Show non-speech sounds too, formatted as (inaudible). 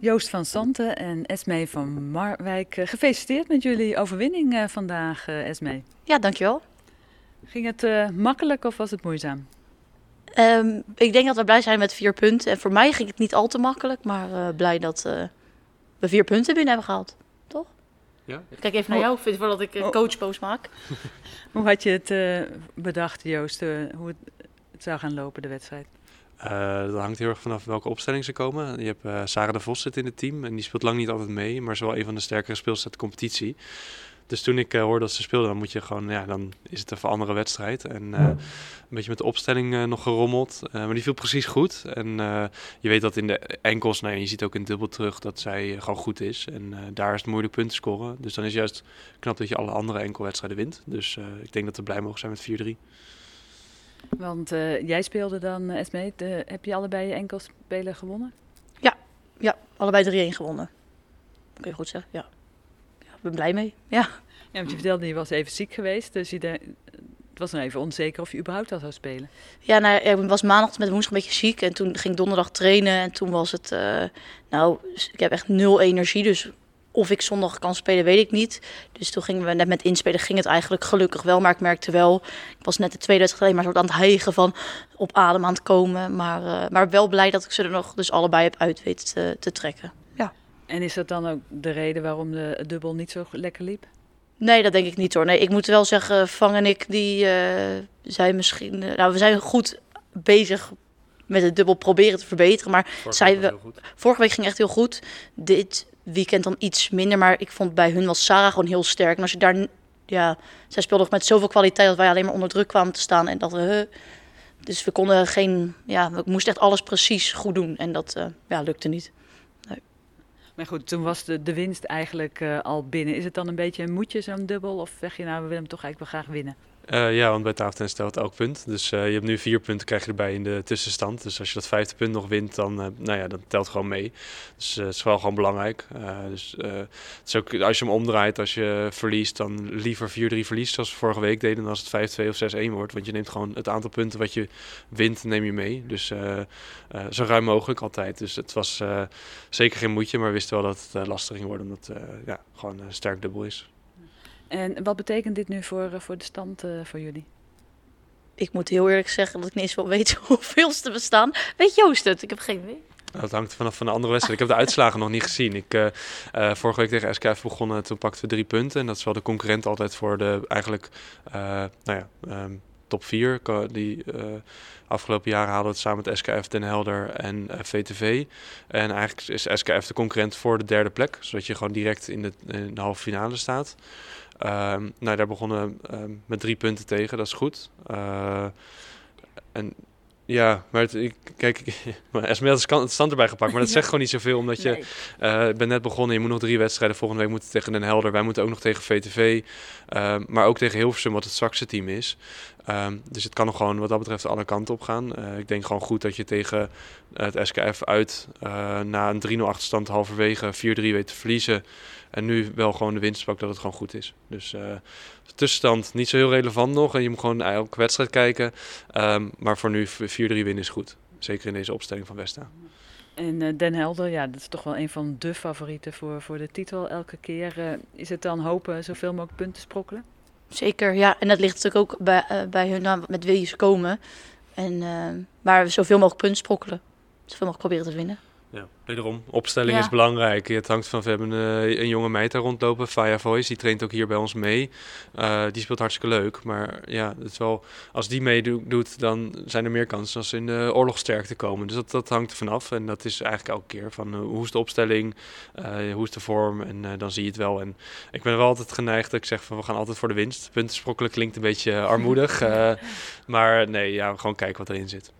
Joost van Santen en Esme van Marwijk, eh, gefeliciteerd met jullie overwinning eh, vandaag, uh, Esme. Ja, dankjewel. Ging het uh, makkelijk of was het moeizaam? Um, ik denk dat we blij zijn met vier punten. En voor mij ging het niet al te makkelijk, maar uh, blij dat uh, we vier punten binnen hebben gehaald. Toch? Ja. Kijk even naar jou voordat ik een coachpost maak. (laughs) hoe had je het bedacht, Joost, hoe het, het zou gaan lopen, de wedstrijd? Uh, dat hangt heel erg vanaf welke opstelling ze komen. Je hebt uh, Sarah de Vos zit in het team en die speelt lang niet altijd mee, maar is wel een van de sterkere speelsters uit de competitie. Dus toen ik uh, hoorde dat ze speelde, dan moet je gewoon, ja, dan is het een andere wedstrijd. En een beetje met de opstelling nog gerommeld. maar die viel precies goed. En je weet dat in de enkels, nou, je ziet ook in dubbel terug dat zij gewoon goed is. En daar is het moeilijk punten scoren. Dus dan is juist knap dat je alle andere enkelwedstrijden wint. Dus ik denk dat we blij mogen zijn met 4-3. Want uh, jij speelde dan, uh, Esme, de, heb je allebei je enkelspelen gewonnen? Ja, ja allebei 3-1 gewonnen. Kun je goed zeggen, ja. ja. Ik ben blij mee, ja. Ja, want je vertelde, je was even ziek geweest, dus je de, het was nog even onzeker of je überhaupt al zou spelen. Ja, nou, ik was maandag met woensdag een beetje ziek en toen ging ik donderdag trainen en toen was het, uh, nou, ik heb echt nul energie, dus of ik zondag kan spelen, weet ik niet. Dus toen gingen we net met inspelen, ging het eigenlijk gelukkig wel. Maar ik merkte wel, ik was net de tweede wedstrijd alleen maar soort aan het hegen van op adem aan het komen. Maar, uh, maar wel blij dat ik ze er nog dus allebei heb uit weten te, te, trekken. Ja. En is dat dan ook de reden waarom de dubbel niet zo lekker liep? Nee, dat denk ik niet hoor. Nee, ik moet wel zeggen, Vang en ik, die uh, zijn misschien... Uh, nou, we zijn goed bezig met het dubbel proberen te verbeteren. Maar vorige zij week, we, vorige week ging echt heel goed. Dit weekend dan iets minder. Maar ik vond bij hun was Sarah gewoon heel sterk. Als je daar, ja, zij speelde met zoveel kwaliteit dat wij alleen maar onder druk kwamen te staan. En dat we, uh, dus we konden geen, ja, we moesten echt alles precies goed doen. En dat uh, ja, lukte niet. Nee. Maar goed, toen was de, de winst eigenlijk uh, al binnen. Is het dan een beetje een moedje zo'n dubbel? Of zeg je nou, we willen hem toch eigenlijk wel graag winnen? Uh, ja, want bij tafeltennis stelt elk punt. Dus uh, je hebt nu vier punten krijg je erbij in de tussenstand. Dus als je dat vijfde punt nog wint, dan, uh, nou ja, dat telt gewoon mee. Dus het is wel gewoon belangrijk. dus het is ook, als je hem omdraait, als je verliest, dan liever 4-3 verliest zoals we vorige week deden, dan als het 5-2 of 6-1 wordt. Want je neemt gewoon het aantal punten wat je wint, neem je mee. Dus zo ruim mogelijk altijd. Dus het was zeker geen moedje, maar we wisten wel dat het lastig ging worden, omdat het ja, gewoon sterk dubbel is. En wat betekent dit nu voor, voor de stand uh, voor jullie? Ik moet heel eerlijk zeggen dat ik niet eens wel weet (laughs) hoeveel ze bestaan. Weet Joost het? Ik heb geen idee. Dat hangt vanaf van de andere wedstrijd. Ik heb de uitslagen nog niet gezien. Ik, uh, uh, vorige week tegen SKF begonnen, toen pakten we drie punten. En dat is wel de concurrent altijd voor de eigenlijk, uh, nou ja, um, top 4. Die afgelopen jaren hadden we het samen met SKF, Den Helder en VTV. En eigenlijk is SKF de concurrent voor de derde plek. Zodat je gewoon direct in de, de halve finale staat. Um, nou, daar begonnen we um, met drie punten tegen, dat is goed. Uh, en ja, maar het, ik, kijk, (laughs) Esme had het stand erbij gepakt, maar dat (laughs) zegt gewoon niet zoveel, omdat je nee. uh, bent net begonnen, je moet nog drie wedstrijden, volgende week moeten tegen Den Helder, wij moeten ook nog tegen VTV, uh, maar ook tegen Hilversum, wat het zwakste team is. Um, dus het kan nog gewoon wat dat betreft alle kanten op gaan. Uh, ik denk gewoon goed dat je tegen het SKF uit uh, na een 3-0 achterstand halverwege 4-3 weet te verliezen. En nu wel gewoon de winst pakt dat het gewoon goed is. Dus de tussenstand niet zo heel relevant nog. En je moet gewoon naar elke wedstrijd kijken. Um, maar voor nu 4-3 winnen is goed. Zeker in deze opstelling van Westa. En uh, Den Helder, ja, dat is toch wel een van de favorieten voor, voor de titel elke keer. Uh, is het dan hopen zoveel mogelijk punten sprokkelen? Zeker, ja. En dat ligt natuurlijk ook bij, uh, bij hun nou, met wie ze komen. En waar we zoveel mogelijk punten sprokkelen. Zoveel mogelijk proberen te winnen. Ja, wederom. Opstelling ja. is belangrijk. Het hangt van, we hebben een, een jonge meid daar rondlopen, Faya Voice, die traint ook hier bij ons mee. Uh, die speelt hartstikke leuk, maar ja, het is wel, als die meedoet, dan zijn er meer kansen als in de oorlogsterkte komen. Dus dat, dat hangt er vanaf en dat is eigenlijk elke keer van uh, hoe is de opstelling, uh, hoe is de vorm en dan zie je het wel. En ik ben wel altijd geneigd dat ik zeg van we gaan altijd voor de winst. Punten sprokkelen klinkt een beetje armoedig, (laughs) maar nee, ja, gewoon kijken wat erin zit.